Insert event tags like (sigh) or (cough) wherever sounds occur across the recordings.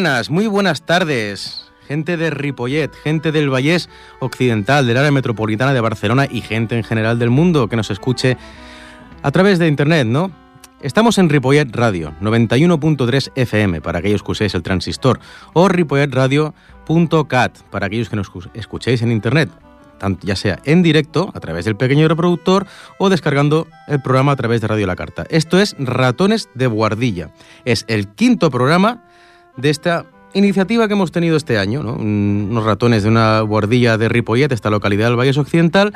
Buenas, muy buenas tardes. Gente de Ripollet, gente del Vallés Occidental, del área metropolitana de Barcelona y gente en general del mundo que nos escuche a través de internet, ¿no? Estamos en Ripollet Radio, 91.3 FM, para aquellos que uséis el transistor, o ripolletradio.cat, para aquellos que nos escuchéis en internet, ya sea en directo, a través del pequeño reproductor, o descargando el programa a través de Radio La Carta. Esto es Ratones de Guardilla. Es el quinto programa de esta iniciativa que hemos tenido este año, ¿no? unos ratones de una guardilla de Ripollet, esta localidad del Valle Occidental,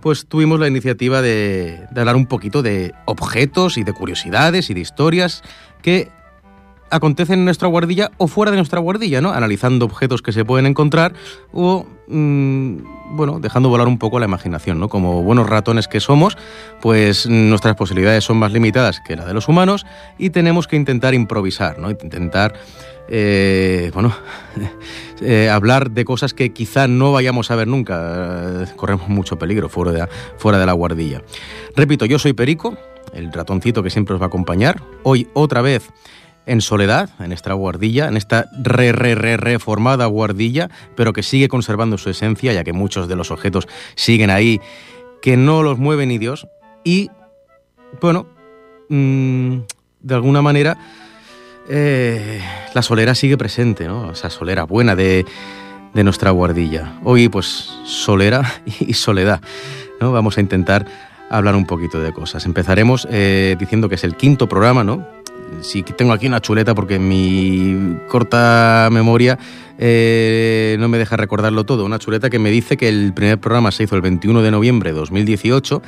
pues tuvimos la iniciativa de, hablar un poquito de objetos y de curiosidades y de historias que acontecen en nuestra guardilla o fuera de nuestra guardilla, ¿no? Analizando objetos que se pueden encontrar o, mm, bueno, dejando volar un poco la imaginación, ¿no? Como buenos ratones que somos, pues nuestras posibilidades son más limitadas que las de los humanos y tenemos que intentar improvisar, ¿no? Intentar eh, bueno, (laughs) eh, hablar de cosas que quizá no vayamos a ver nunca. corremos mucho peligro fuera de, fuera de la guardilla. Repito, yo soy Perico, el ratoncito que siempre os va a acompañar. Hoy otra vez en soledad, en esta guardilla, en esta re, re, re, reformada guardilla, pero que sigue conservando su esencia, ya que muchos de los objetos siguen ahí, que no los mueve ni Dios. Y, bueno, mm, de alguna manera eh, la solera sigue presente, ¿no? Esa solera buena de, nuestra guardilla. Hoy, pues, solera (laughs) y soledad, ¿no? Vamos a intentar hablar un poquito de cosas. Empezaremos eh, diciendo que es el quinto programa, ¿no? Sí, tengo aquí una chuleta porque mi corta memoria eh, no me deja recordarlo todo. Una chuleta que me dice que el primer programa se hizo el 21 de noviembre de 2018,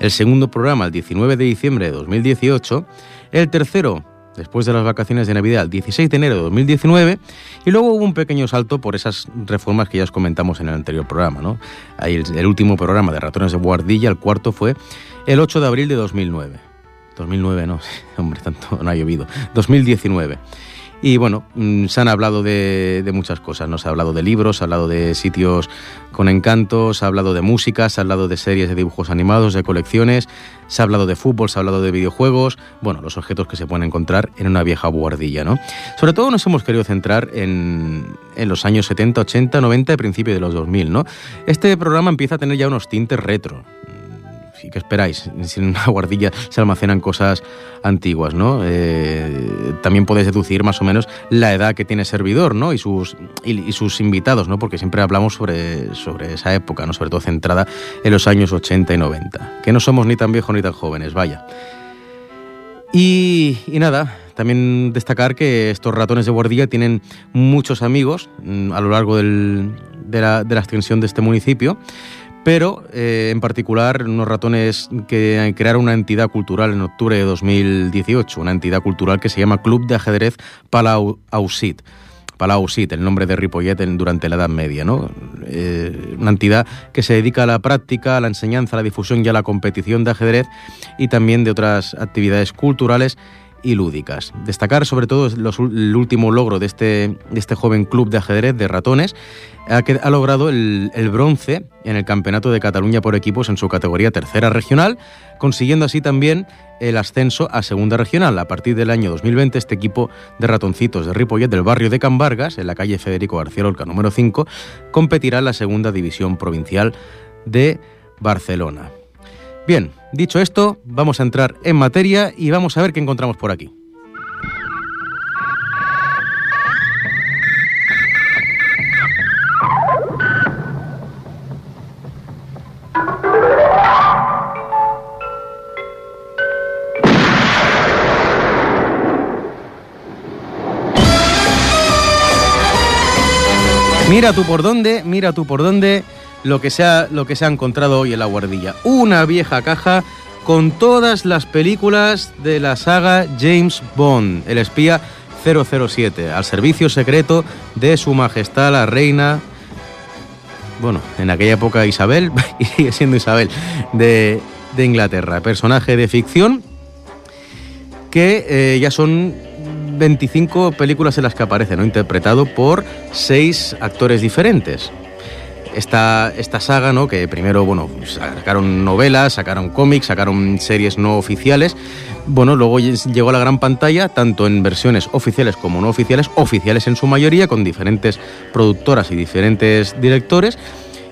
el segundo programa el 19 de diciembre de 2018, el tercero después de las vacaciones de Navidad, el 16 de enero de 2019, y luego hubo un pequeño salto por esas reformas que ya os comentamos en el anterior programa. ¿no? Ahí el, último programa de Ratones de Guardilla, el cuarto fue el 8 de abril de 2009. 2009 no, (laughs) hombre, tanto no ha llovido. 2019. Y bueno, mm, se han hablado de, muchas cosas, ¿no? Se ha hablado de libros, se ha hablado de sitios con encantos, se ha hablado de música, se ha hablado de series de dibujos animados, de colecciones, se ha hablado de fútbol, se ha hablado de videojuegos, bueno, los objetos que se pueden encontrar en una vieja guardilla, ¿no? Sobre todo nos hemos querido centrar en, en los años 70, 80, 90 y principio de los 2000, ¿no? Este programa empieza a tener ya unos tintes retro ¿Y qué esperáis? Si en una (laughs) guardilla se almacenan cosas antiguas, ¿no? Eh, también podéis deducir más o menos la edad que tiene servidor, ¿no? Y sus, y, sus invitados, ¿no? Porque siempre hablamos sobre, sobre esa época, ¿no? Sobre todo centrada en los años 80 y 90. Que no somos ni tan viejos ni tan jóvenes, vaya. Y, y, nada, también destacar que estos ratones de guardilla tienen muchos amigos mm, a lo largo del, de, la, de, la, extensión de este municipio pero eh, en particular unos ratones que crearon una entidad cultural en octubre de 2018, una entidad cultural que se llama Club de Ajedrez Palau Ausit. Palau Ausit, el nombre de Ripollet durante la Edad Media, ¿no? Eh, una entidad que se dedica a la práctica, a la enseñanza, a la difusión y a la competición de ajedrez y también de otras actividades culturales y lúdicas. Destacar sobre todo el último logro de este, de este joven club de ajedrez de ratones, que ha logrado el, bronce en el Campeonato de Cataluña por equipos en su categoría tercera regional, consiguiendo así también el ascenso a segunda regional. A partir del año 2020, este equipo de ratoncitos de Ripollet del barrio de Can Vargas, en la calle Federico García Lorca número 5, competirá en la segunda división provincial de Barcelona. Bien, dicho esto, vamos a entrar en materia y vamos a ver qué encontramos por aquí. Mira tú por dónde, mira tú por dónde lo que, se ha, lo que se ha encontrado hoy en la guardilla. Una vieja caja con todas las películas de la saga James Bond, el espía 007, al servicio secreto de Su Majestad la Reina, bueno, en aquella época Isabel, (laughs) y sigue siendo Isabel, de, Inglaterra, personaje de ficción que eh, ya son 25 películas en las que aparece, ¿no? interpretado por seis actores diferentes. Esta, esta saga, ¿no? que primero bueno, sacaron novelas, sacaron cómics, sacaron series no oficiales. Bueno, luego llegó a la gran pantalla, tanto en versiones oficiales como no oficiales, oficiales en su mayoría, con diferentes productoras y diferentes directores.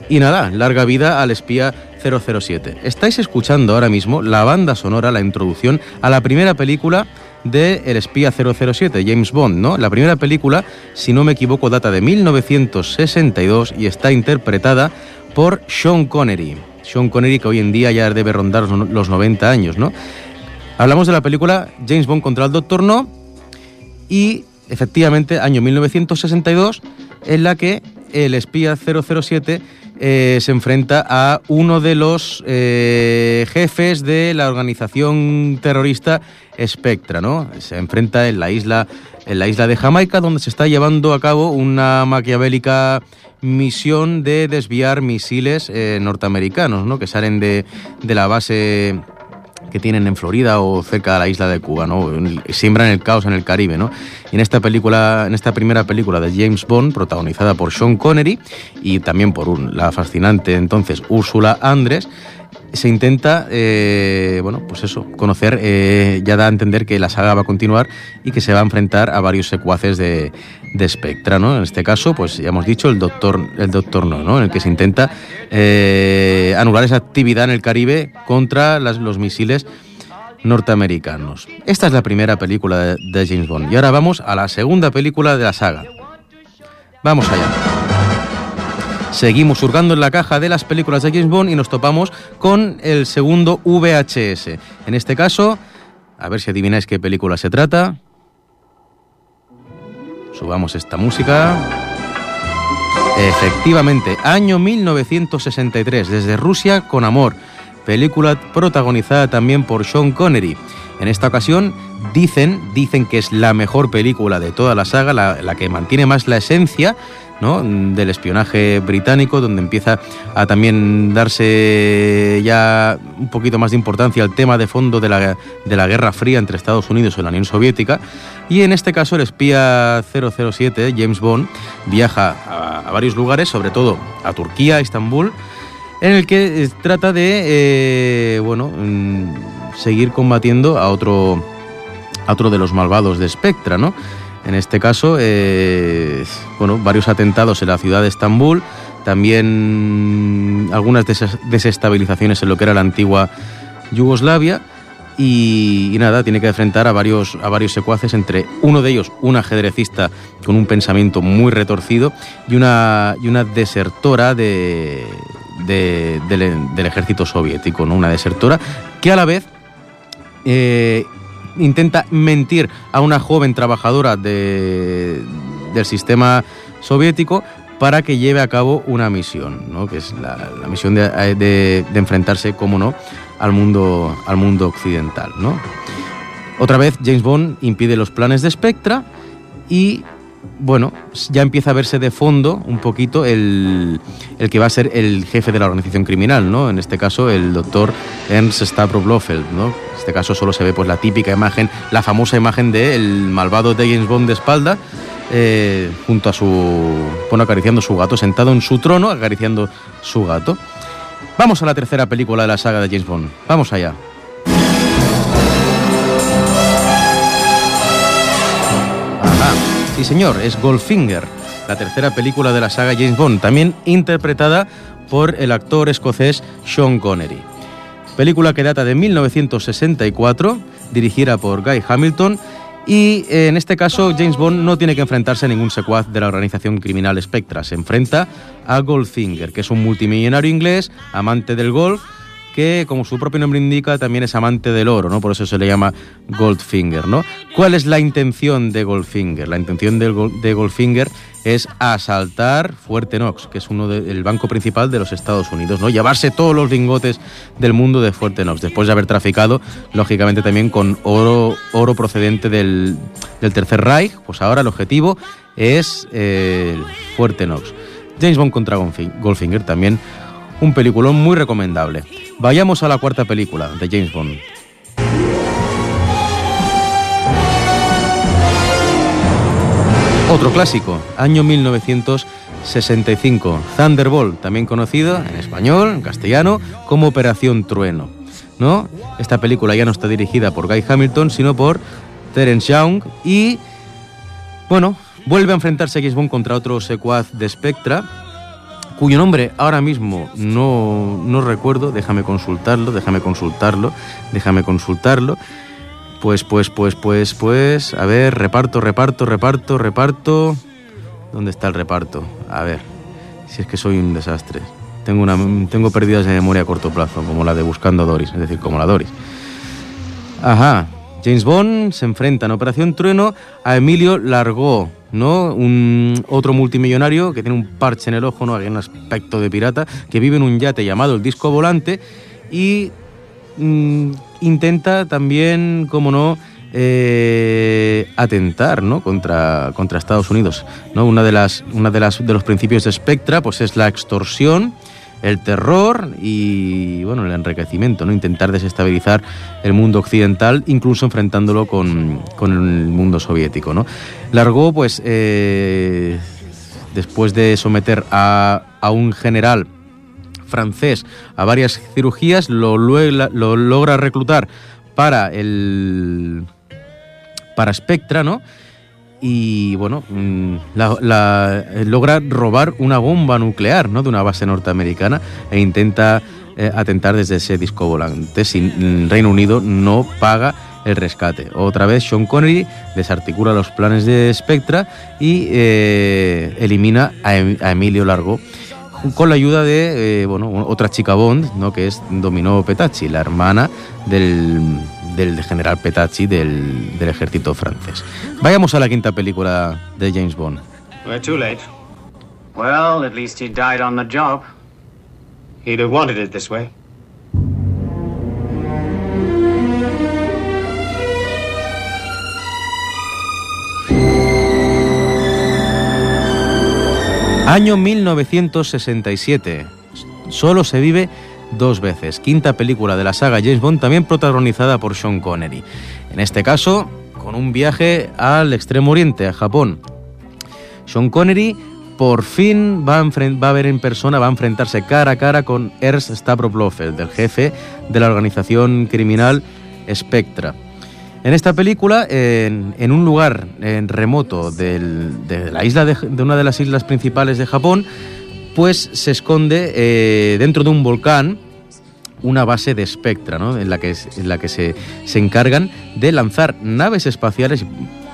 Y nada, larga vida al espía 007. Estáis escuchando ahora mismo la banda sonora, la introducción a la primera película de El espía 007, James Bond, ¿no? La primera película, si no me equivoco, data de 1962 y está interpretada por Sean Connery. Sean Connery que hoy en día ya debe rondar los 90 años, ¿no? Hablamos de la película James Bond contra el Doctor No y efectivamente año 1962 en la que el espía 007 eh, se enfrenta a uno de los eh, jefes de la organización terrorista Spectra, ¿no? Se enfrenta en la isla, en la isla de Jamaica, donde se está llevando a cabo una maquiavélica misión de desviar misiles eh, norteamericanos, ¿no? Que salen de, de la base que tienen en Florida o cerca de la isla de Cuba, ¿no? Siembran el caos en el Caribe, ¿no? Y en esta película, en esta primera película de James Bond, protagonizada por Sean Connery y también por la fascinante entonces Úrsula Andrés, se intenta, eh, bueno, pues eso, conocer, eh, ya da a entender que la saga va a continuar y que se va a enfrentar a varios secuaces de, de Spectra, ¿no? En este caso, pues ya hemos dicho, el Doctor, el Doctor No, ¿no? En el que se intenta eh, anular esa actividad en el Caribe contra los misiles norteamericanos. Esta es la primera película de James Bond. Y ahora vamos a la segunda película de la saga. Vamos allá. Seguimos hurgando en la caja de las películas de James Bond y nos topamos con el segundo VHS. En este caso, a ver si adivináis qué película se trata. Subamos esta música. Efectivamente, año 1963, desde Rusia con amor, película protagonizada también por Sean Connery. En esta ocasión dicen, dicen que es la mejor película de toda la saga, la, la que mantiene más la esencia del espionaje británico, donde empieza a también darse ya un poquito más de importancia al tema de fondo de la, de la Guerra Fría entre Estados Unidos y la Unión Soviética. Y en este caso el espía 007, James Bond, viaja a, varios lugares, sobre todo a Turquía, a Estambul, en el que eh, trata de eh, bueno, mm, seguir combatiendo a otro, a otro de los malvados de Spectra, ¿no? En este caso, eh, bueno, varios atentados en la ciudad de Estambul, también algunas desestabilizaciones en lo que era la antigua Yugoslavia. Y, nada, tiene que enfrentar a varios, a varios secuaces, entre uno de ellos un ajedrecista con un pensamiento muy retorcido y una, y una desertora de, del, ejército soviético, ¿no? una desertora que a la vez eh, intenta mentir a una joven trabajadora de, del sistema soviético para que lleve a cabo una misión, ¿no? que es la, misión de, de, enfrentarse, como no, al mundo, al mundo occidental. ¿no? Otra vez, James Bond impide los planes de Spectra y bueno, ya empieza a verse de fondo un poquito el, el, que va a ser el jefe de la organización criminal, ¿no? En este caso, el doctor Ernst Stavro Blofeld, ¿no? En este caso solo se ve pues la típica imagen, la famosa imagen del malvado de James Bond de espalda, eh, junto a su... bueno, acariciando su gato, sentado en su trono, acariciando su gato. Vamos a la tercera película de la saga de James Bond. Vamos allá. Sí, señor, es Goldfinger, la tercera película de la saga James Bond, también interpretada por el actor escocés Sean Connery. Película que data de 1964, dirigida por Guy Hamilton, y eh, en este caso James Bond no tiene que enfrentarse a ningún secuaz de la organización criminal Spectra, se enfrenta a Goldfinger, que es un multimillonario inglés, amante del golf, que, como su propio nombre indica, también es amante del oro, ¿no? Por eso se le llama Goldfinger, ¿no? ¿Cuál es la intención de Goldfinger? La intención de, de Goldfinger es asaltar Fuerte Knox, que es uno del banco principal de los Estados Unidos, ¿no? Llevarse todos los lingotes del mundo de Fuerte Knox, después de haber traficado, lógicamente, también con oro, oro procedente del, Tercer Reich, pues ahora el objetivo es eh, Fuerte Knox. James Bond contra Goldfinger también un peliculón muy recomendable. Vayamos a la cuarta película de James Bond. Otro clásico, año 1965, Thunderbolt, también conocido en español, en castellano, como Operación Trueno. ¿no? Esta película ya no está dirigida por Guy Hamilton, sino por Terence Young y, bueno, vuelve a enfrentarse James Bond contra otro secuaz de Spectra, cuyo nombre ahora mismo no, no recuerdo, déjame consultarlo, déjame consultarlo, déjame consultarlo. Pues, pues, pues, pues, pues, a ver, reparto, reparto, reparto, reparto. ¿Dónde está el reparto? A ver, si es que soy un desastre. Tengo, una, tengo pérdidas de memoria a corto plazo, como la de Buscando a Doris, es decir, como la Doris. Ajá, James Bond se enfrenta en Operación Trueno a Emilio Largó, ¿no? Un otro multimillonario que tiene un parche en el ojo, ¿no? Un aspecto de pirata, que vive en un yate llamado el Disco Volante y mm, intenta también, como no, eh, atentar ¿no? contra, contra Estados Unidos. ¿no? Una, de las, una de, las, de los principios de Spectra pues, es la extorsión el terror y bueno, el enriquecimiento, ¿no? intentar desestabilizar el mundo occidental, incluso enfrentándolo con, con el mundo soviético. ¿no? Largó, pues, eh, después de someter a, a, un general francés a varias cirugías, lo, lo logra reclutar para el para Spectra, ¿no? Y bueno, mm, la, eh, logra robar una bomba nuclear ¿no? de una base norteamericana e intenta eh, atentar desde ese disco volante si el Reino Unido no paga el rescate. Otra vez Sean Connery desarticula los planes de Spectra y eh, elimina a, em, a, Emilio Largo con la ayuda de bueno, otra chica Bond, ¿no? que es Dominó Petacci, la hermana del del general Petacci del, del ejército francés. Vayamos a la quinta película de James Bond. We're too late. Well, at least he died on the job. He'd have wanted it this way. Año 1967. Solo se vive dos veces. Quinta película de la saga James Bond, también protagonizada por Sean Connery. En este caso, con un viaje al Extremo Oriente, a Japón. Sean Connery por fin va a, va a ver en persona, va a enfrentarse cara a cara con Ernst Stavropoulos, del jefe de la organización criminal Spectra. En esta película, en, un lugar remoto de la isla de, una de las islas principales de Japón, pues se esconde eh, dentro de un volcán una base de Spectra, ¿no? en la que, en la que se, se encargan de lanzar naves espaciales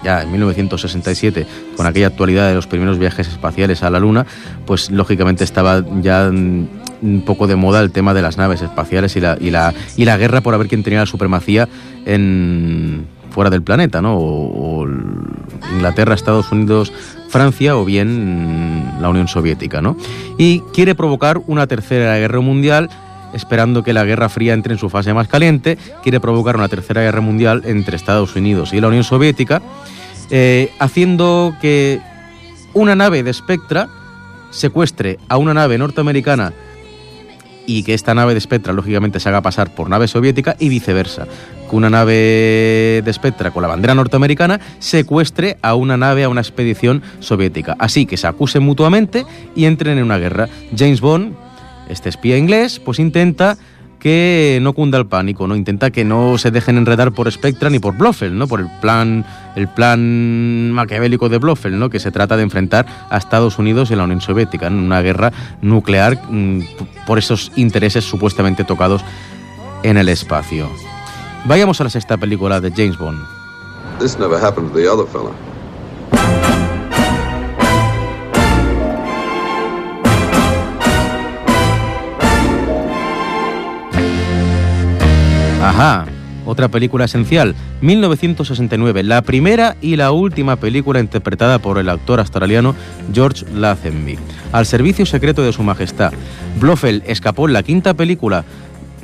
ya en 1967, con aquella actualidad de los primeros viajes espaciales a la Luna, pues lógicamente estaba ya un poco de moda el tema de las naves espaciales y la, y la, y la guerra por ver quién tenía la supremacía en fuera del planeta, ¿no? O, o Inglaterra, Estados Unidos, Francia o bien la Unión Soviética, ¿no? Y quiere provocar una tercera guerra mundial esperando que la Guerra Fría entre en su fase más caliente, quiere provocar una tercera guerra mundial entre Estados Unidos y la Unión Soviética, eh, haciendo que una nave de Spectra secuestre a una nave norteamericana y que esta nave de Spectra lógicamente se haga pasar por nave soviética y viceversa. Que una nave de Spectra con la bandera norteamericana secuestre a una nave, a una expedición soviética. Así que se acusen mutuamente y entren en una guerra. James Bond, este espía inglés, pues intenta que no cunda el pánico, ¿no? Intenta que no se dejen enredar por Spectra ni por Blofeld, ¿no? Por el plan, el plan maquiavélico de Blofeld, ¿no? Que se trata de enfrentar a Estados Unidos y la Unión Soviética en una guerra nuclear mm, por esos intereses supuestamente tocados en el espacio. Vayamos a la sexta película de James Bond. This never happened to the other fella. Ajá, otra película esencial, 1969, la primera y la última película interpretada por el actor australiano George Lazenby. Al servicio secreto de su majestad, Blofeld escapó en la quinta película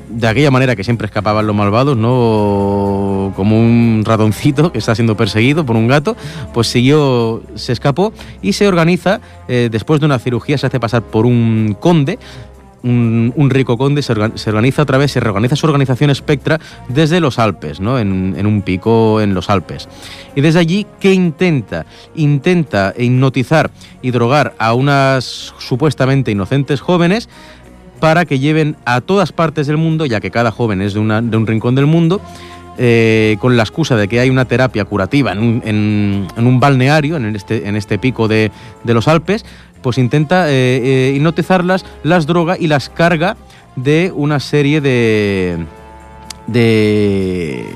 de aquella manera que siempre escapaban los malvados, no como un ratoncito que está siendo perseguido por un gato, pues siguió, se escapó y se organiza, eh, después de una cirugía, se hace pasar por un conde un, rico conde se, organiza otra vez, se reorganiza su organización Spectra desde los Alpes, ¿no? En, en, un pico en los Alpes. Y desde allí, ¿qué intenta? Intenta hipnotizar y drogar a unas supuestamente inocentes jóvenes para que lleven a todas partes del mundo, ya que cada joven es de, de un rincón del mundo, eh, con la excusa de que hay una terapia curativa en un, en, un balneario, en este, en este pico de, de los Alpes, pues intenta eh, eh, hipnotizarlas, las droga y las carga de una serie de... de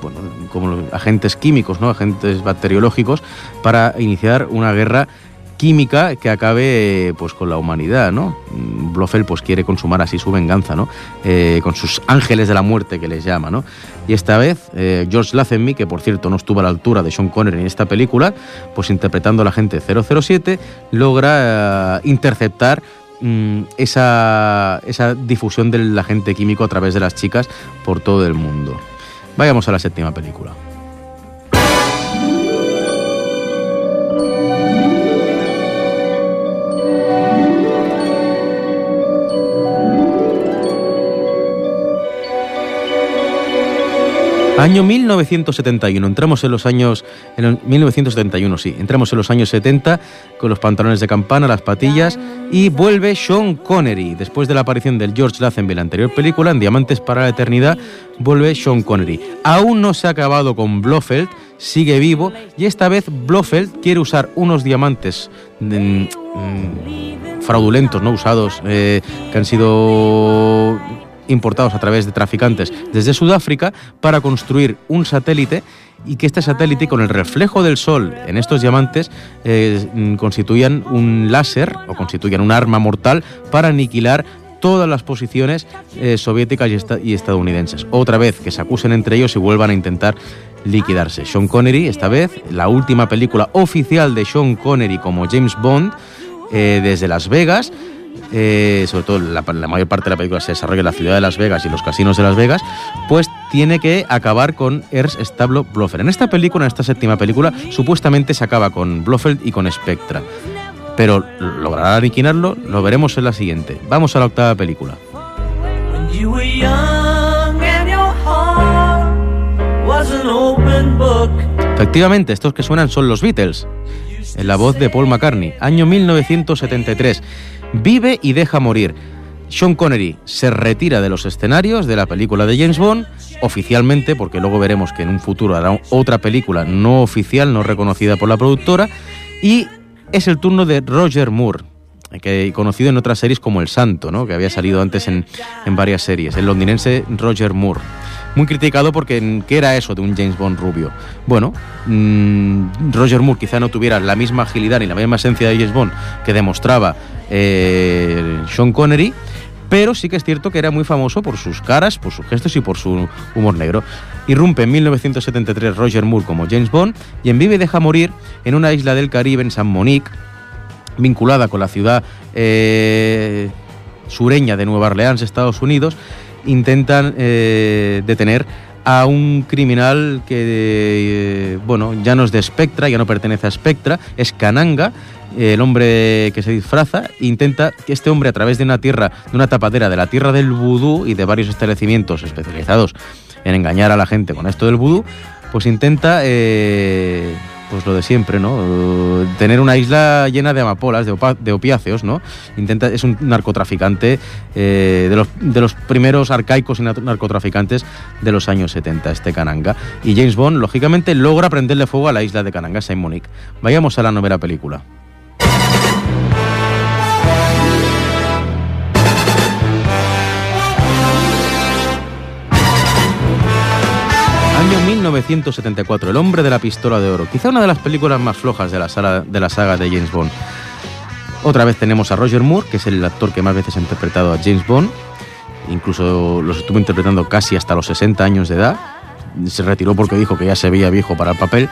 bueno, como agentes químicos, ¿no? agentes bacteriológicos, para iniciar una guerra química que acabe pues con la humanidad, ¿no? Blofeld pues quiere consumar así su venganza, ¿no? Eh, con sus ángeles de la muerte que les llama, ¿no? Y esta vez eh, George Lazenby, que por cierto no estuvo a la altura de Sean Connery en esta película, pues interpretando a la gente 007, logra eh, interceptar mm, esa, esa difusión del agente químico a través de las chicas por todo el mundo. Vayamos a la séptima película. Año 1971, entramos en los años, en 1971 sí, entramos en los años 70 con los pantalones de campana, las patillas y vuelve Sean Connery. Después de la aparición del George Lazenby en la anterior película, en Diamantes para la Eternidad, vuelve Sean Connery. Aún no se ha acabado con Blofeld, sigue vivo y esta vez Blofeld quiere usar unos diamantes mm, mm, fraudulentos, no usados, eh, que han sido importados a través de traficantes desde Sudáfrica para construir un satélite y que este satélite con el reflejo del sol en estos diamantes eh, un láser o constituyan un arma mortal para aniquilar todas las posiciones eh, soviéticas y, estadounidenses. Otra vez que se acusen entre ellos y vuelvan a intentar liquidarse. Sean Connery, esta vez, la última película oficial de Sean Connery como James Bond, eh, desde Las Vegas, eh, sobre todo la, mayor parte de la película se desarrolla en la ciudad de Las Vegas y los casinos de Las Vegas, pues tiene que acabar con Ernst Stablo Blofeld. En esta película, en esta séptima película, supuestamente se acaba con Blofeld y con Spectra. Pero logrará aniquilarlo, lo veremos en la siguiente. Vamos a la octava película. Efectivamente, estos que suenan son los Beatles, en la voz de Paul McCartney, año 1973. Vive y deja morir. Sean Connery se retira de los escenarios de la película de James Bond, oficialmente, porque luego veremos que en un futuro hará otra película no oficial, no reconocida por la productora, y es el turno de Roger Moore, que conocido en otras series como El Santo, ¿no? que había salido antes en, en varias series, el londinense Roger Moore muy criticado porque ¿qué era eso de un James Bond rubio? Bueno, mm, Roger Moore quizá no tuviera la misma agilidad ni la misma esencia de James Bond que demostraba eh, Sean Connery, pero sí que es cierto que era muy famoso por sus caras, por sus gestos y por su humor negro. Irrumpe en 1973 Roger Moore como James Bond y en Vive y deja morir en una isla del Caribe, en San Monique, vinculada con la ciudad eh, sureña de Nueva Orleans, Estados Unidos, intentan eh, detener a un criminal que, eh, bueno, ya no es de Spectra, ya no pertenece a Spectra, es Kananga, el hombre que se disfraza, intenta que este hombre a través de una tierra, de una tapadera de la tierra del vudú y de varios establecimientos especializados en engañar a la gente con esto del vudú, pues intenta pues lo de siempre, ¿no? Tener una isla llena de amapolas, de, opiáceos, ¿no? Intenta, es un narcotraficante eh, de, los, de los primeros arcaicos narcotraficantes de los años 70, este Kananga. Y James Bond, lógicamente, logra prenderle fuego a la isla de Kananga, Saint Monique. Vayamos a la novela película. 1974, El hombre de la pistola de oro, quizá una de las películas más flojas de la, saga, de la saga de James Bond. Otra vez tenemos a Roger Moore, que es el actor que más veces ha interpretado a James Bond, incluso los estuvo interpretando casi hasta los 60 años de edad. Se retiró porque dijo que ya se veía viejo para el papel.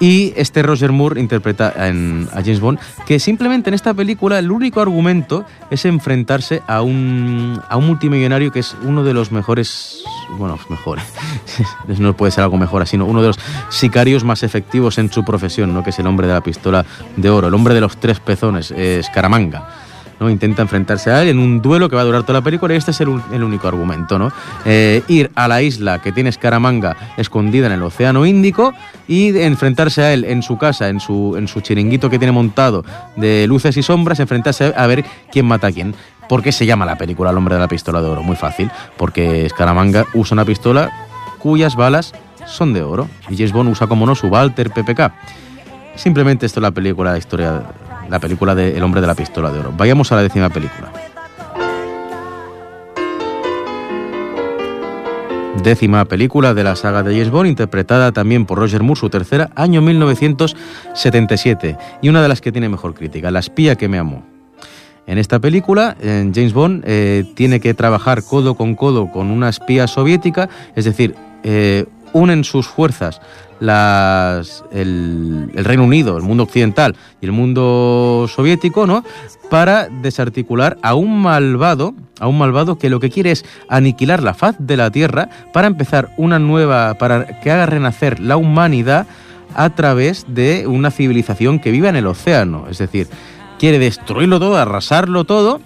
Y este Roger Moore interpreta a James Bond, que simplemente en esta película el único argumento es enfrentarse a un multimillonario que es uno de los mejores, bueno, mejores, (laughs) no puede ser algo mejor así, sino uno de los sicarios más efectivos en su profesión, ¿no? que es el hombre de la pistola de oro, el hombre de los tres pezones, es Caramanga. ¿no? Intenta enfrentarse a él en un duelo que va a durar toda la película y este es el, único argumento, ¿no? Eh, ir a la isla que tiene Scaramanga escondida en el Océano Índico y enfrentarse a él en su casa, en su, en su chiringuito que tiene montado de luces y sombras, enfrentarse a ver quién mata a quién. ¿Por qué se llama la película El hombre de la pistola de oro? Muy fácil, porque Scaramanga usa una pistola cuyas balas son de oro y James Bond usa como no su Walter PPK. Simplemente esto es la película, la historia, la película de El hombre de la pistola de oro. Vayamos a la décima película. Décima película de la saga de James Bond, interpretada también por Roger Moore, su tercera, año 1977, y una de las que tiene mejor crítica, La espía que me amó. En esta película, James Bond eh, tiene que trabajar codo con codo con una espía soviética, es decir, eh, unen sus fuerzas las, el, Reino Unido, el mundo occidental y el mundo soviético, ¿no? Para desarticular a un malvado, a un malvado que lo que quiere es aniquilar la faz de la Tierra para empezar una nueva, para que haga renacer la humanidad a través de una civilización que viva en el océano. Es decir, quiere destruirlo todo, arrasarlo todo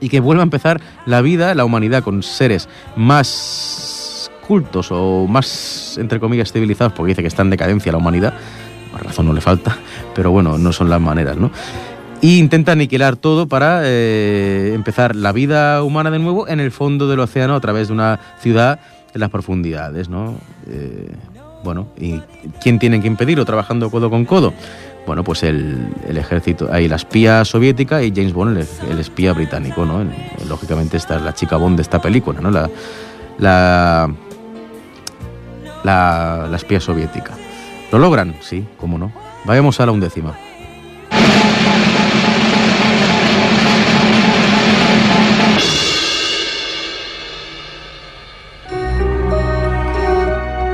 y que vuelva a empezar la vida, la humanidad con seres más cultos o más, entre comillas, civilizados, porque dice que está en decadencia la humanidad, razón no le falta, pero bueno, no son las maneras, ¿no? Y intenta aniquilar todo para eh, empezar la vida humana de nuevo en el fondo del océano a través de una ciudad en las profundidades, ¿no? Eh, bueno, ¿y quién tiene que impedirlo trabajando codo con codo? Bueno, pues el, ejército, ahí la espía soviética y James Bond, el, espía británico, ¿no? Lógicamente esta es la chica Bond de esta película, ¿no? La, la, la, espía soviética. ¿Lo logran? Sí, cómo no. Vayamos a la undécima.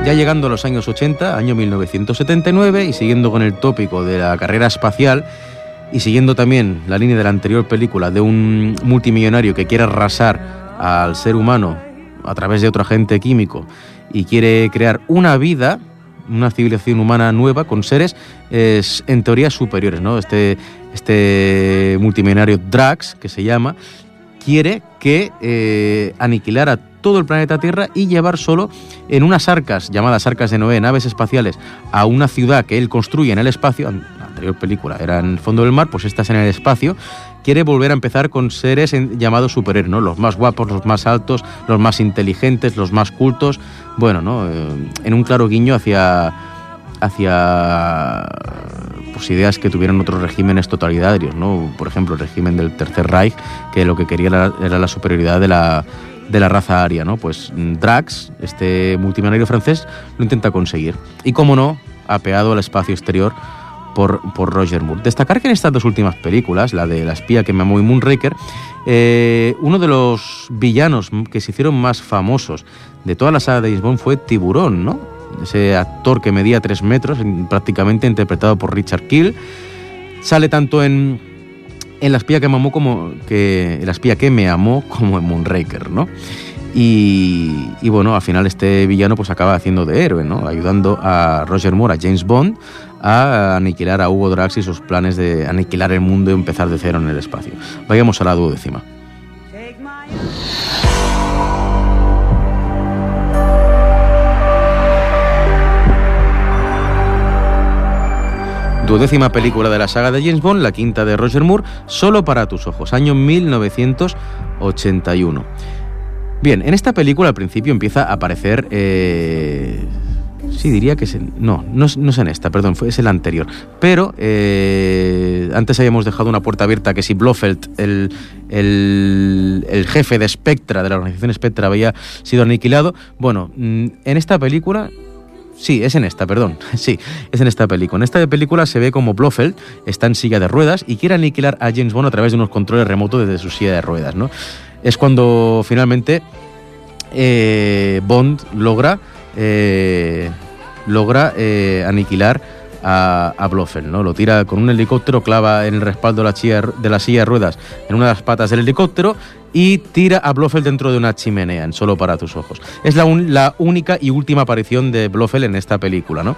Ya llegando a los años 80, año 1979, y siguiendo con el tópico de la carrera espacial, y siguiendo también la línea de la anterior película de un multimillonario que quiere arrasar al ser humano a través de otro agente químico y quiere crear una vida, una civilización humana nueva con seres en teoría superiores. ¿no? Este, este multimillonario Drax, que se llama, quiere que eh, aniquilar a todo el planeta Tierra y llevar solo en unas arcas, llamadas arcas de Noé, naves espaciales, a una ciudad que él construye en el espacio, la anterior película era en el fondo del mar, pues esta es en el espacio, quiere volver a empezar con seres llamados superhéroes, ¿no? Los más guapos, los más altos, los más inteligentes, los más cultos, bueno, ¿no? Eh, en un claro guiño hacia hacia pues, ideas que tuvieron otros regímenes totalitarios, ¿no? Por ejemplo, el régimen del Tercer Reich, que lo que quería era, la superioridad de la, de la raza aria, ¿no? Pues Drax, este multimillonario francés, lo intenta conseguir. Y cómo no, apeado al espacio exterior por, por, Roger Moore. Destacar que en estas dos últimas películas, la de La espía que me amó y Moonraker, eh, uno de los villanos que se hicieron más famosos de toda la saga de Bond fue Tiburón, ¿no? Ese actor que medía tres metros, prácticamente interpretado por Richard Kill. Sale tanto en, en La espía que me amó como que La espía que me amó como en Moonraker, ¿no? Y, y, bueno, al final este villano pues acaba haciendo de héroe, ¿no? Ayudando a Roger Moore, a James Bond, a aniquilar a Hugo Drax y sus planes de aniquilar el mundo y empezar de cero en el espacio. Vayamos a la duodécima. Duodécima película de la saga de James Bond, la quinta de Roger Moore, Solo para tus ojos, año 1981. Bien, en esta película al principio empieza a aparecer... Eh, Sí, diría que es no, no, es en esta, perdón, es el anterior. Pero eh, antes habíamos dejado una puerta abierta que si Blofeld, el, el, jefe de Spectra, de la organización Spectra, había sido aniquilado. Bueno, mm, en esta película Sí, es en esta, perdón. (laughs) Sí, es en esta película. En esta película se ve como Blofeld está en silla de ruedas y quiere aniquilar a James Bond a través de unos controles remotos desde su silla de ruedas. Es cuando finalmente eh, Bond logra eh, logra eh, aniquilar a, a Blofeld, ¿no? Lo tira con un helicóptero, clava en el respaldo de la, silla, de la silla ruedas en una de las patas del helicóptero y tira a Blofeld dentro de una chimenea, en Solo para tus ojos. Es la, única y última aparición de Blofeld en esta película, ¿no?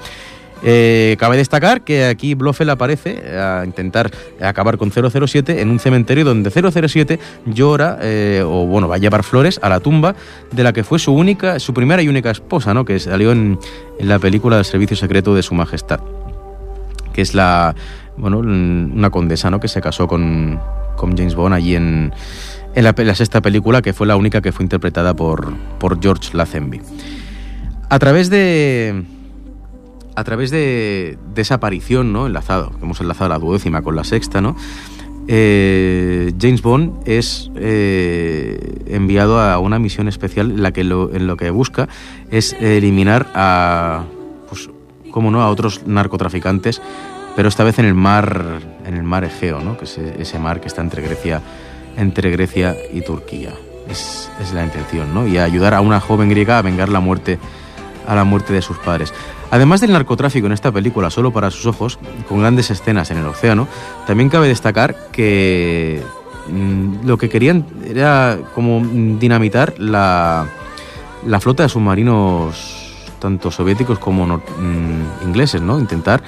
Eh, cabe destacar que aquí Blofeld aparece a intentar acabar con 007 en un cementerio donde 007 llora eh, o bueno va a llevar flores a la tumba de la que fue su única, su primera y única esposa, ¿no? Que salió en, la película del Servicio Secreto de Su Majestad, que es la bueno una condesa, ¿no? Que se casó con, con James Bond allí en, en la, sexta película, que fue la única que fue interpretada por, por George Lazenby. A través de a través de, esa aparición, ¿no? Enlazado, hemos enlazado la duodécima con la sexta, ¿no? Eh, James Bond es eh, enviado a una misión especial en la que lo, en lo que busca es eliminar a, como no, a otros narcotraficantes, pero esta vez en el mar, en el mar Egeo, ¿no? Que es ese mar que está entre Grecia, entre Grecia y Turquía. Es, la intención, ¿no? Y ayudar a una joven griega a vengar la muerte, a la muerte de sus padres. Además del narcotráfico en esta película, solo para sus ojos, con grandes escenas en el océano, también cabe destacar que mm, lo que querían era como dinamitar la, flota de submarinos tanto soviéticos como mm, ingleses, ¿no? Intentar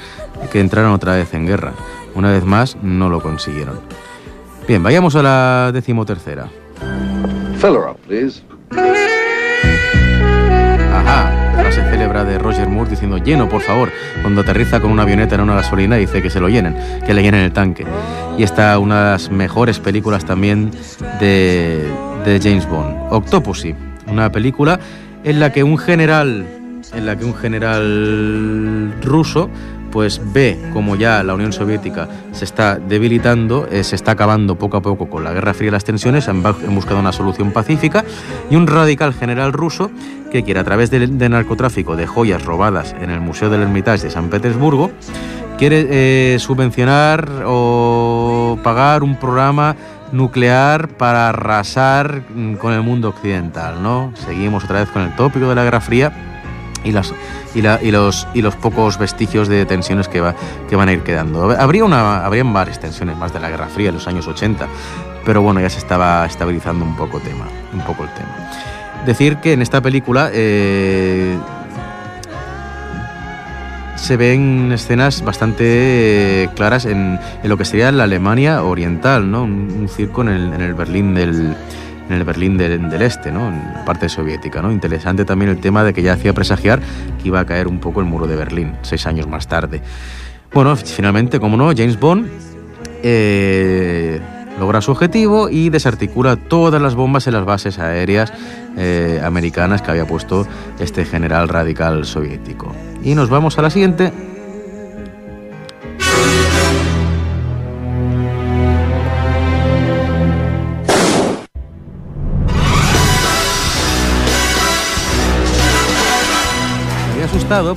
que entraran otra vez en guerra. Una vez más, no lo consiguieron. Bien, vayamos a la decimotercera. Fill up, please. Ajá frase célebre de Roger Moore diciendo lleno, por favor, cuando aterriza con una avioneta en una gasolina dice que se lo llenen, que le llenen el tanque. Y está una de las mejores películas también de, de James Bond, Octopussy, una película en la que un general, en la que un general ruso pues ve como ya la Unión Soviética se está debilitando, eh, se está acabando poco a poco con la Guerra Fría y las tensiones, han, buscado una solución pacífica y un radical general ruso que quiere a través del narcotráfico de joyas robadas en el Museo del Hermitage de San Petersburgo, quiere eh, subvencionar o pagar un programa nuclear para arrasar mm, con el mundo occidental, ¿no? Seguimos otra vez con el tópico de la Guerra Fría y, las, y, la, y, los, y los pocos vestigios de tensiones que, va, que van a ir quedando. Habría una, habrían varias tensiones más de la Guerra Fría en los años 80, pero bueno, ya se estaba estabilizando un poco, tema, un poco el tema. Decir que en esta película eh, se ven escenas bastante claras en, en, lo que sería la Alemania oriental, ¿no? un, circo en el, en el Berlín del, en el Berlín del, Este, ¿no? en la parte soviética. ¿no? Interesante también el tema de que ya hacía presagiar que iba a caer un poco el muro de Berlín, seis años más tarde. Bueno, finalmente, como no, James Bond eh, logra su objetivo y desarticula todas las bombas en las bases aéreas eh, americanas que había puesto este general radical soviético. Y nos vamos a la siguiente.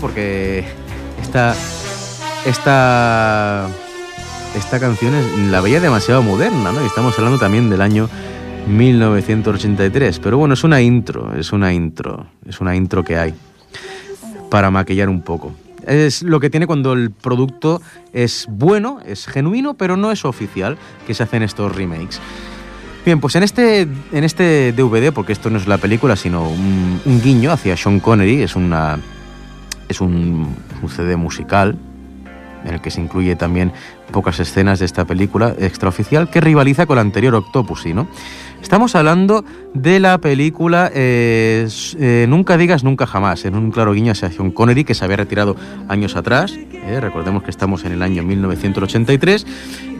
Porque esta, esta, esta canción es, la veía demasiado moderna, ¿no? Y estamos hablando también del año 1983. Pero bueno, es una intro, es una intro, es una intro que hay para maquillar un poco. Es lo que tiene cuando el producto es bueno, es genuino, pero no es oficial, que se hacen estos remakes. Bien, pues en este, en este DVD, porque esto no es la película, sino un, un guiño hacia Sean Connery, es una es un, CD musical en el que se incluye también pocas escenas de esta película extraoficial que rivaliza con la anterior Octopussy, ¿no? Estamos hablando de la película eh, eh, Nunca digas nunca jamás, en un claro guiño hacia Sean Connery que se había retirado años atrás, eh, recordemos que estamos en el año 1983,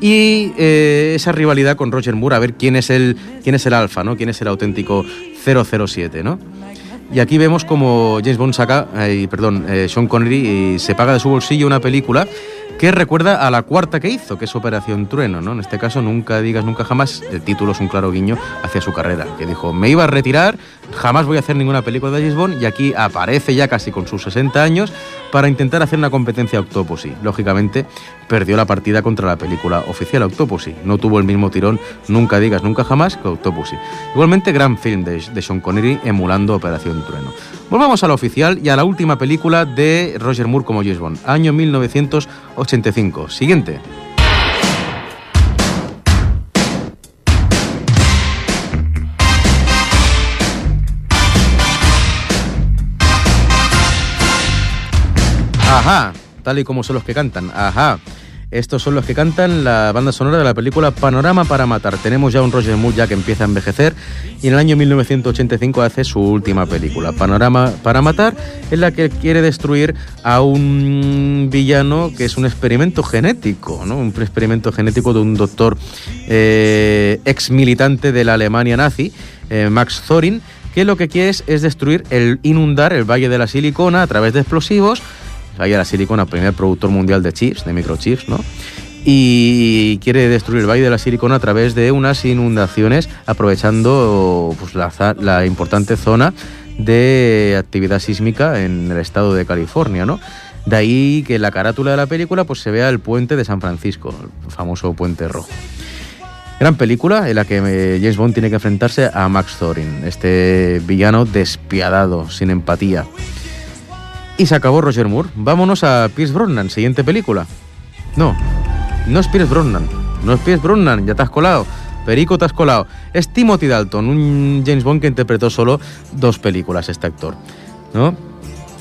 y esa rivalidad con Roger Moore, a ver quién es el, quién es el alfa, ¿no? quién es el auténtico 007, ¿no? Y aquí vemos como James Bond saca, eh, perdón, eh, Sean Connery y se paga de su bolsillo una película que recuerda a la cuarta que hizo, que es Operación Trueno, ¿no? En este caso, Nunca digas nunca jamás, el título es un claro guiño hacia su carrera, que dijo, me iba a retirar, jamás voy a hacer ninguna película de James Bond, y aquí aparece ya casi con sus 60 años para intentar hacer una competencia a Octopussy. Lógicamente, perdió la partida contra la película oficial Octopussy. No tuvo el mismo tirón Nunca digas nunca jamás que Octopussy. Igualmente, gran film de, de Sean Connery emulando Operación Trueno. Volvamos a la oficial y a la última película de Roger Moore como James Bond, año 1985. Siguiente. Ajá, tal y como son los que cantan. Ajá. Estos son los que cantan la banda sonora de la película Panorama para Matar. Tenemos ya un Roger Moore ya que empieza a envejecer y en el año 1985 hace su última película, Panorama para Matar, en la que quiere destruir a un villano que es un experimento genético, ¿no? un experimento genético de un doctor eh, ex militante de la Alemania nazi, eh, Max Thorin, que lo que quiere es, es destruir, el inundar el Valle de la Silicona a través de explosivos Valle la Silicona, primer productor mundial de chips, de microchips, ¿no? Y quiere destruir el Valle de la Silicona a través de unas inundaciones, aprovechando pues, la, importante zona de actividad sísmica en el estado de California, ¿no? De ahí que en la carátula de la película pues, se vea el puente de San Francisco, el famoso puente rojo. Gran película en la que eh, James Bond tiene que enfrentarse a Max Thorin, este villano despiadado, sin empatía. Y se acabó Roger Moore. Vámonos a Pierce Brosnan, siguiente película. No, no es Pierce Brosnan. No es Pierce Brosnan, ya te has colado. Perico, te has colado. Es Timothy Dalton, un James Bond que interpretó solo dos películas, este actor. ¿No?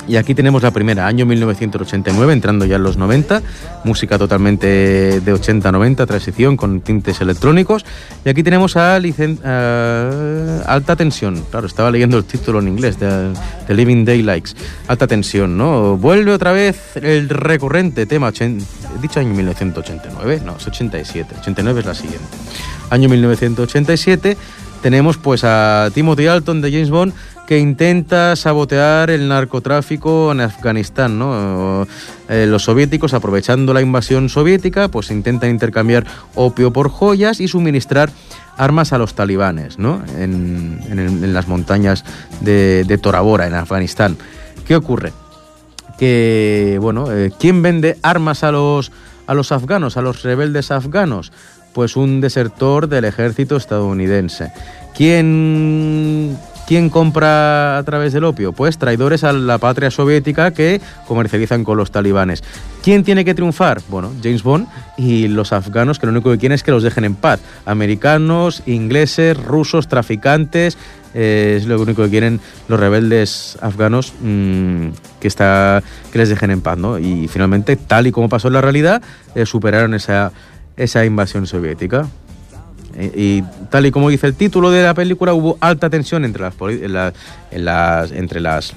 Y aquí tenemos la primera, año 1989, entrando ya en los 90, música totalmente de 80-90, transición con tintes electrónicos. Y aquí tenemos a, Alta Tensión, claro, estaba leyendo el título en inglés, de, Living Daylights, Alta Tensión, ¿no? Vuelve otra vez el recurrente tema, he dicho año 1989, no, es 87, 89 es la siguiente. Año 1987 tenemos pues a Timothy Alton de James Bond que intenta sabotear el narcotráfico en Afganistán. ¿no? Eh, los soviéticos, aprovechando la invasión soviética, pues intentan intercambiar opio por joyas y suministrar armas a los talibanes ¿no? en, las montañas de, Torabora, en Afganistán. ¿Qué ocurre? Que, bueno, eh, ¿quién vende armas a los, a los afganos, a los rebeldes afganos? Pues un desertor del ejército estadounidense. ¿Quién ¿Quién compra a través del opio? Pues traidores a la patria soviética que comercializan con los talibanes. ¿Quién tiene que triunfar? Bueno, James Bond y los afganos que lo único que quieren es que los dejen en paz. Americanos, ingleses, rusos, traficantes, eh, es lo único que quieren los rebeldes afganos mm, que, les dejen en paz. ¿no? Y finalmente, tal y como pasó en la realidad, eh, superaron esa, esa invasión soviética. Y, tal y como dice el título de la película, hubo alta tensión entre las, las, entre las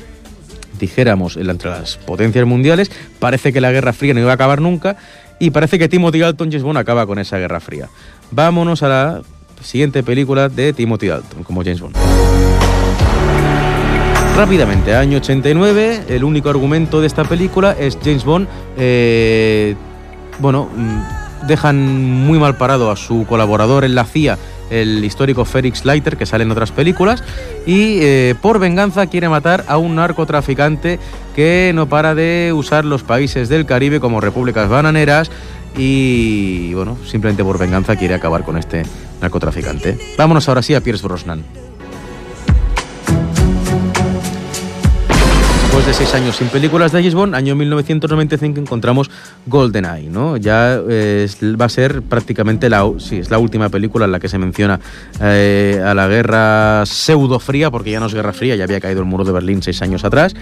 dijéramos, entre las potencias mundiales. Parece que la Guerra Fría no iba a acabar nunca y parece que Timothy Dalton James Bond acaba con esa Guerra Fría. Vámonos a la siguiente película de Timothy Dalton como James Bond. Rápidamente, año 89, el único argumento de esta película es James Bond, eh, bueno, mm, dejan muy mal parado a su colaborador en la CIA, el histórico Felix Leiter, que sale en otras películas, y eh, por venganza quiere matar a un narcotraficante que no para de usar los países del Caribe como repúblicas bananeras y, bueno, simplemente por venganza quiere acabar con este narcotraficante. Vámonos ahora sí a Pierce Brosnan. De seis años sin películas de James Bond, año 1995 encontramos GoldenEye, ¿no? Ya eh, va a ser prácticamente la, sí, es la última película en la que se menciona eh, a la guerra pseudo fría, porque ya no es guerra fría, ya había caído el muro de Berlín seis años atrás.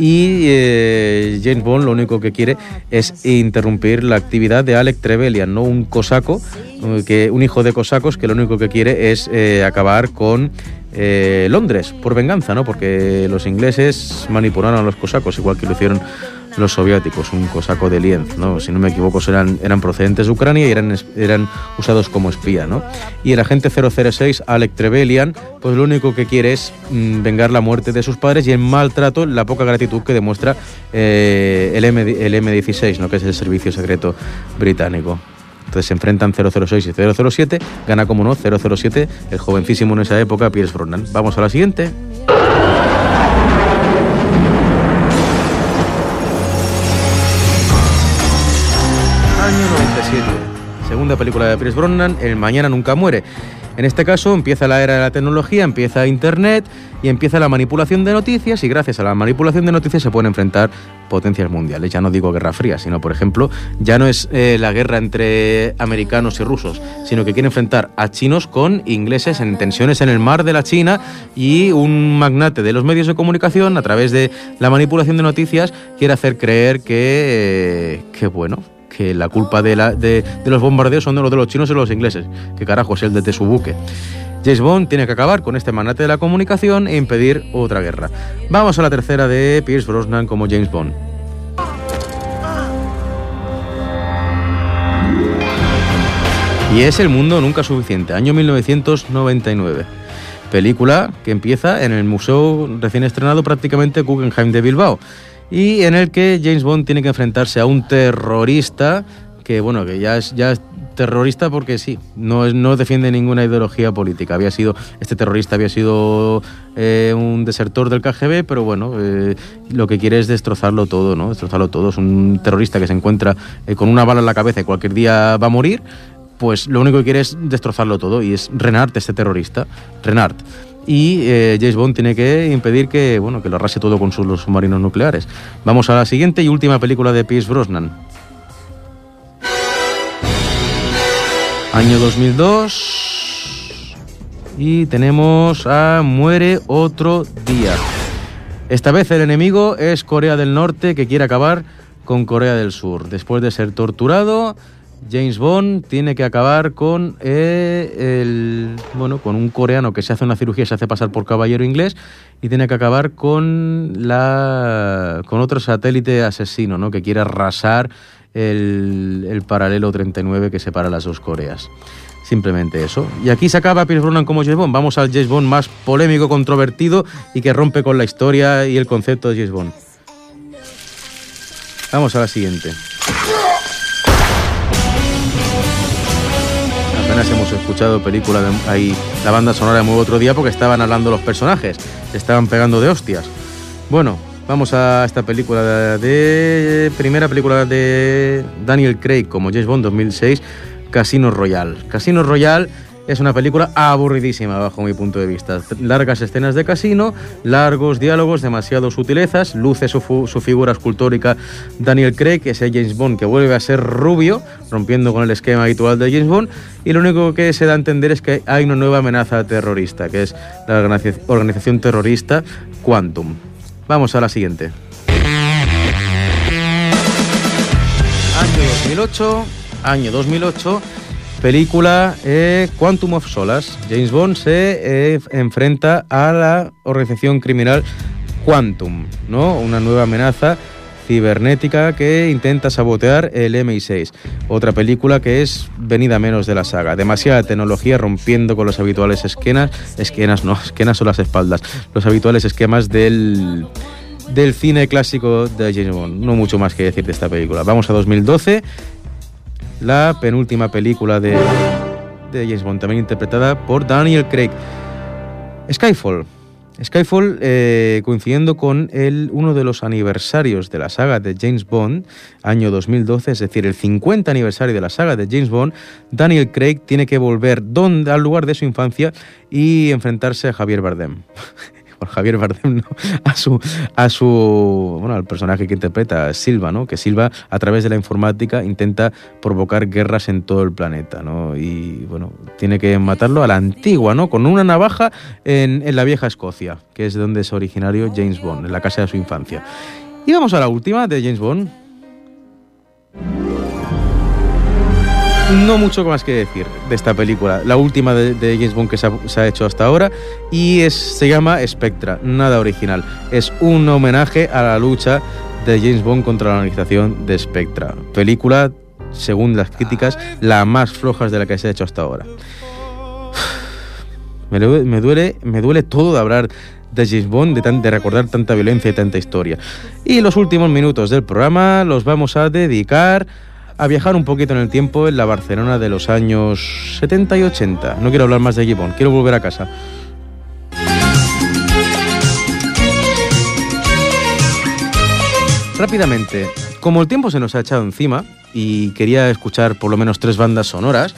Y eh, James Bond lo único que quiere es interrumpir la actividad de Alec Trevelyan, ¿no? Un cosaco, que, un hijo de cosacos que lo único que quiere es acabar con eh, Londres por venganza, ¿no? Porque los ingleses manipularon a los cosacos, igual que lo hicieron los soviéticos, un cosaco de Lienz, ¿no? Si no me equivoco, eran, eran procedentes de Ucrania y eran, eran usados como espía, ¿no? Y el agente 006, Alec Trevelyan, pues lo único que quiere es mm, vengar la muerte de sus padres y el maltrato, la poca gratitud que demuestra eh, el, M, el M16, ¿no? Que es el servicio secreto británico. Entonces se enfrentan 006 y 007, gana como no 007, el jovencísimo en esa época, Pierce Brosnan. Vamos a la siguiente. Segunda película de Pierce Brosnan, El Mañana Nunca Muere. En este caso empieza la era de la tecnología, empieza Internet y empieza la manipulación de noticias y gracias a la manipulación de noticias se pueden enfrentar potencias mundiales. Ya no digo guerra fría, sino por ejemplo, ya no es eh, la guerra entre americanos y rusos, sino que quiere enfrentar a chinos con ingleses en tensiones en el mar de la China y un magnate de los medios de comunicación a través de la manipulación de noticias quiere hacer creer que, eh, que bueno, que la culpa de, los bombardeos son de los de los chinos y los ingleses. Que carajo es el de su buque. James Bond tiene que acabar con este magnate de la comunicación e impedir otra guerra. Vamos a la tercera de Pierce Brosnan como James Bond. Y es El Mundo Nunca Suficiente, año 1999. Película que empieza en el museo recién estrenado prácticamente Guggenheim de Bilbao y en el que James Bond tiene que enfrentarse a un terrorista que bueno que ya es ya terrorista porque sí no no defiende ninguna ideología política. Había sido este terrorista había sido eh, un desertor del KGB pero bueno eh, lo que quiere es destrozarlo todo no destrozarlo todo. Es un terrorista que se encuentra eh, con una bala en la cabeza y cualquier día va a morir pues lo único que quiere es destrozarlo todo y es Renard este terrorista. Renard y eh, James Bond tiene que impedir que, bueno, que lo arrase todo con sus submarinos nucleares. Vamos a la siguiente y última película de Pierce Brosnan. Año 2002 y tenemos a Muere otro día. Esta vez el enemigo es Corea del Norte que quiere acabar con Corea del Sur. Después de ser torturado, James Bond tiene que acabar con eh, el bueno con un coreano que se hace una cirugía se hace pasar por caballero inglés y tiene que acabar con la con otro satélite asesino ¿no? que quiere arrasar el, el paralelo 39 que separa las dos Coreas. Simplemente eso. Y aquí se acaba Pierce Brosnan como James Bond. Vamos al James Bond más polémico, controvertido y que rompe con la historia y el concepto de James Bond. Vamos a la siguiente. Hemos escuchado película de ahí la banda sonora de muy otro día porque estaban hablando los personajes, estaban pegando de hostias. Bueno, vamos a esta película de, primera película de Daniel Craig como James Bond 2006, Casino Royale. Casino Royale es una película aburridísima bajo mi punto de vista. Largas escenas de casino, largos diálogos, demasiadas sutilezas, luce su, figura escultórica Daniel Craig, ese James Bond que vuelve a ser rubio, rompiendo con el esquema habitual de James Bond, y lo único que se da a entender es que hay una nueva amenaza terrorista, que es la organización terrorista Quantum. Vamos a la siguiente. Año 2008, año 2008 Película eh, Quantum of Solace. James Bond se eh, enfrenta a la organización criminal Quantum, ¿no? Una nueva amenaza cibernética que intenta sabotear el MI6. Otra película que es venida menos de la saga. Demasiada tecnología rompiendo con los habituales esquemas, esquenas no, esquenas son las espaldas, los habituales esquemas del del cine clásico de James Bond. No mucho más que decir de esta película. Vamos a 2012 la penúltima película de, de James Bond, también interpretada por Daniel Craig. Skyfall. Skyfall, eh, coincidiendo con el, uno de los aniversarios de la saga de James Bond, año 2012, es decir, el 50 aniversario de la saga de James Bond, Daniel Craig tiene que volver donde, al lugar de su infancia y enfrentarse a Javier Bardem. (laughs) por Javier Bardem, (laughs) a su, a su, bueno, al personaje que interpreta, Silva, ¿no? Que Silva, a través de la informática, intenta provocar guerras en todo el planeta, ¿no? Y, bueno, tiene que matarlo a la antigua, ¿no? Con una navaja en, en la vieja Escocia, que es donde es originario James Bond, en la casa de su infancia. Y vamos a la última de James Bond. No mucho más que decir de esta película, la última de, James Bond que se ha, hecho hasta ahora, y se llama Spectra, nada original. Es un homenaje a la lucha de James Bond contra la organización de Spectra. Película, según las críticas, la más floja de la que se ha hecho hasta ahora. (sighs) Me, duele, me duele todo de hablar de James Bond, de, de, recordar tanta violencia y tanta historia. Y los últimos minutos del programa los vamos a dedicar a viajar un poquito en el tiempo en la Barcelona de los años 70 y 80. No quiero hablar más de Gibbon, quiero volver a casa. Rápidamente, como el tiempo se nos ha echado encima y quería escuchar por lo menos tres bandas sonoras,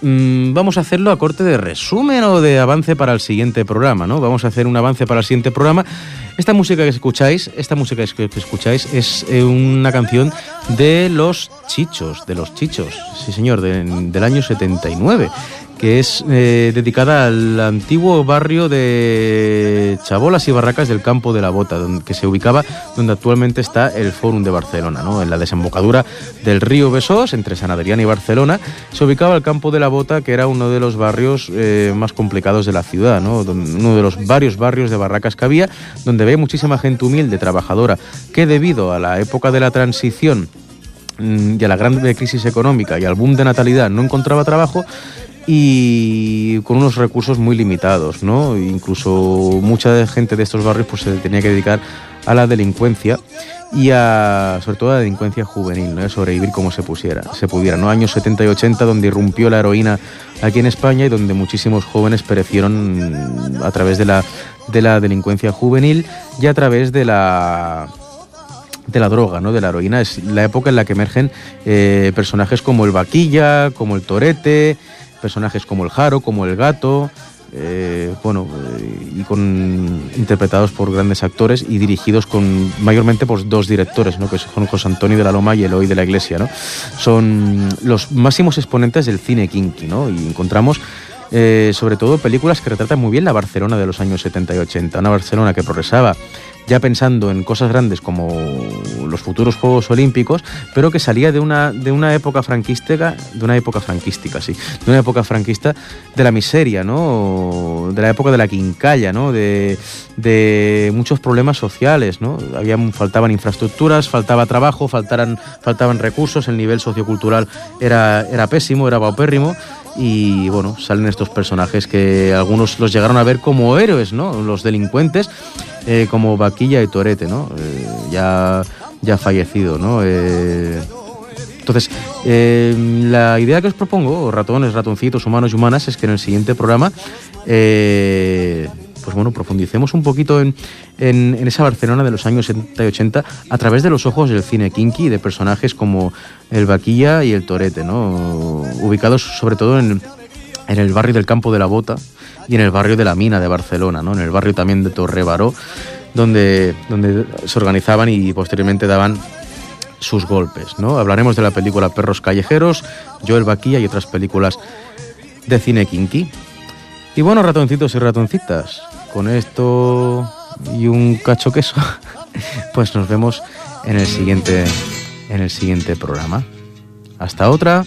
mm, vamos a hacerlo a corte de resumen o de avance para el siguiente programa, ¿no? Vamos a hacer un avance para el siguiente programa. Esta música que escucháis, esta música que escucháis es eh, una canción de los Chichos, de los Chichos, sí señor, del año 79 que es eh, dedicada al antiguo barrio de Chabolas y Barracas del Campo de la Bota, donde, que se ubicaba donde actualmente está el Fórum de Barcelona, ¿no? en la desembocadura del río Besós, entre San Adrián y Barcelona, se ubicaba el Campo de la Bota, que era uno de los barrios eh, más complicados de la ciudad, ¿no? uno de los varios barrios de barracas que había, donde había muchísima gente humilde, trabajadora, que debido a la época de la transición mm, y a la gran crisis económica y al boom de natalidad no encontraba trabajo y con unos recursos muy limitados, ¿no? Incluso mucha gente de estos barrios pues se tenía que dedicar a la delincuencia y a, sobre todo a la delincuencia juvenil, ¿no? A sobrevivir como se pusiera, se pudiera, ¿no? Años 70 y 80 donde irrumpió la heroína aquí en España y donde muchísimos jóvenes perecieron a través de la, de la delincuencia juvenil y a través de la de la droga, ¿no? de la heroína. Es la época en la que emergen eh, personajes como el vaquilla, como el torete, personajes como el Jaro, como el Gato, eh, bueno, eh, y con interpretados por grandes actores y dirigidos con mayormente por dos directores, ¿no? que son José Antonio de la Loma y Eloy de la Iglesia, ¿no? Son los máximos exponentes del cine kinky, ¿no? Y encontramos eh, sobre todo películas que retratan muy bien la Barcelona de los años 70 y 80, una Barcelona que progresaba ya pensando en cosas grandes como los futuros Juegos Olímpicos, pero que salía de una, de una época franquística, de una época franquística, sí, de una época franquista de la miseria, ¿no? De la época de la quincalla, ¿no? De, muchos problemas sociales, ¿no? Había, faltaban infraestructuras, faltaba trabajo, faltaran, faltaban recursos, el nivel sociocultural era, era pésimo, era paupérrimo y bueno, salen estos personajes que algunos los llegaron a ver como héroes, ¿no? Los delincuentes eh, como Vaquilla y Torete, ¿no? Eh, ya, ya fallecido, ¿no? Eh, entonces, la idea que os propongo, ratones, ratoncitos, humanos y humanas, es que en el siguiente programa, pues bueno, profundicemos un poquito en, en, esa Barcelona de los años 70 y 80 a través de los ojos del cine kinky y de personajes como el Vaquilla y el Torete, ¿no? Ubicados sobre todo en, en el barrio del Campo de la Bota, y en el barrio de la Mina de Barcelona, ¿no? en el barrio también de Torrebaró, donde, donde se organizaban y posteriormente daban sus golpes. ¿no? Hablaremos de la película Perros Callejeros, Joel Baquilla y otras películas de cine kinky. Y bueno, ratoncitos y ratoncitas, con esto y un cacho queso, (laughs) pues nos vemos en el siguiente, en el siguiente programa. Hasta otra.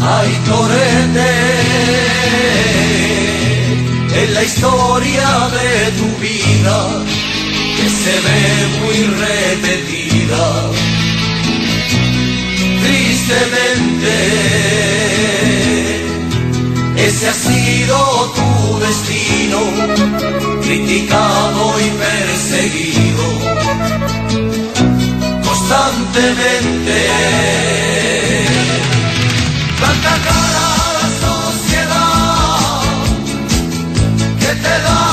Ay, Torete, en la historia de tu vida que se ve muy repetida. Tristemente, ese ha sido tu destino, criticado y perseguido constantemente. Inocente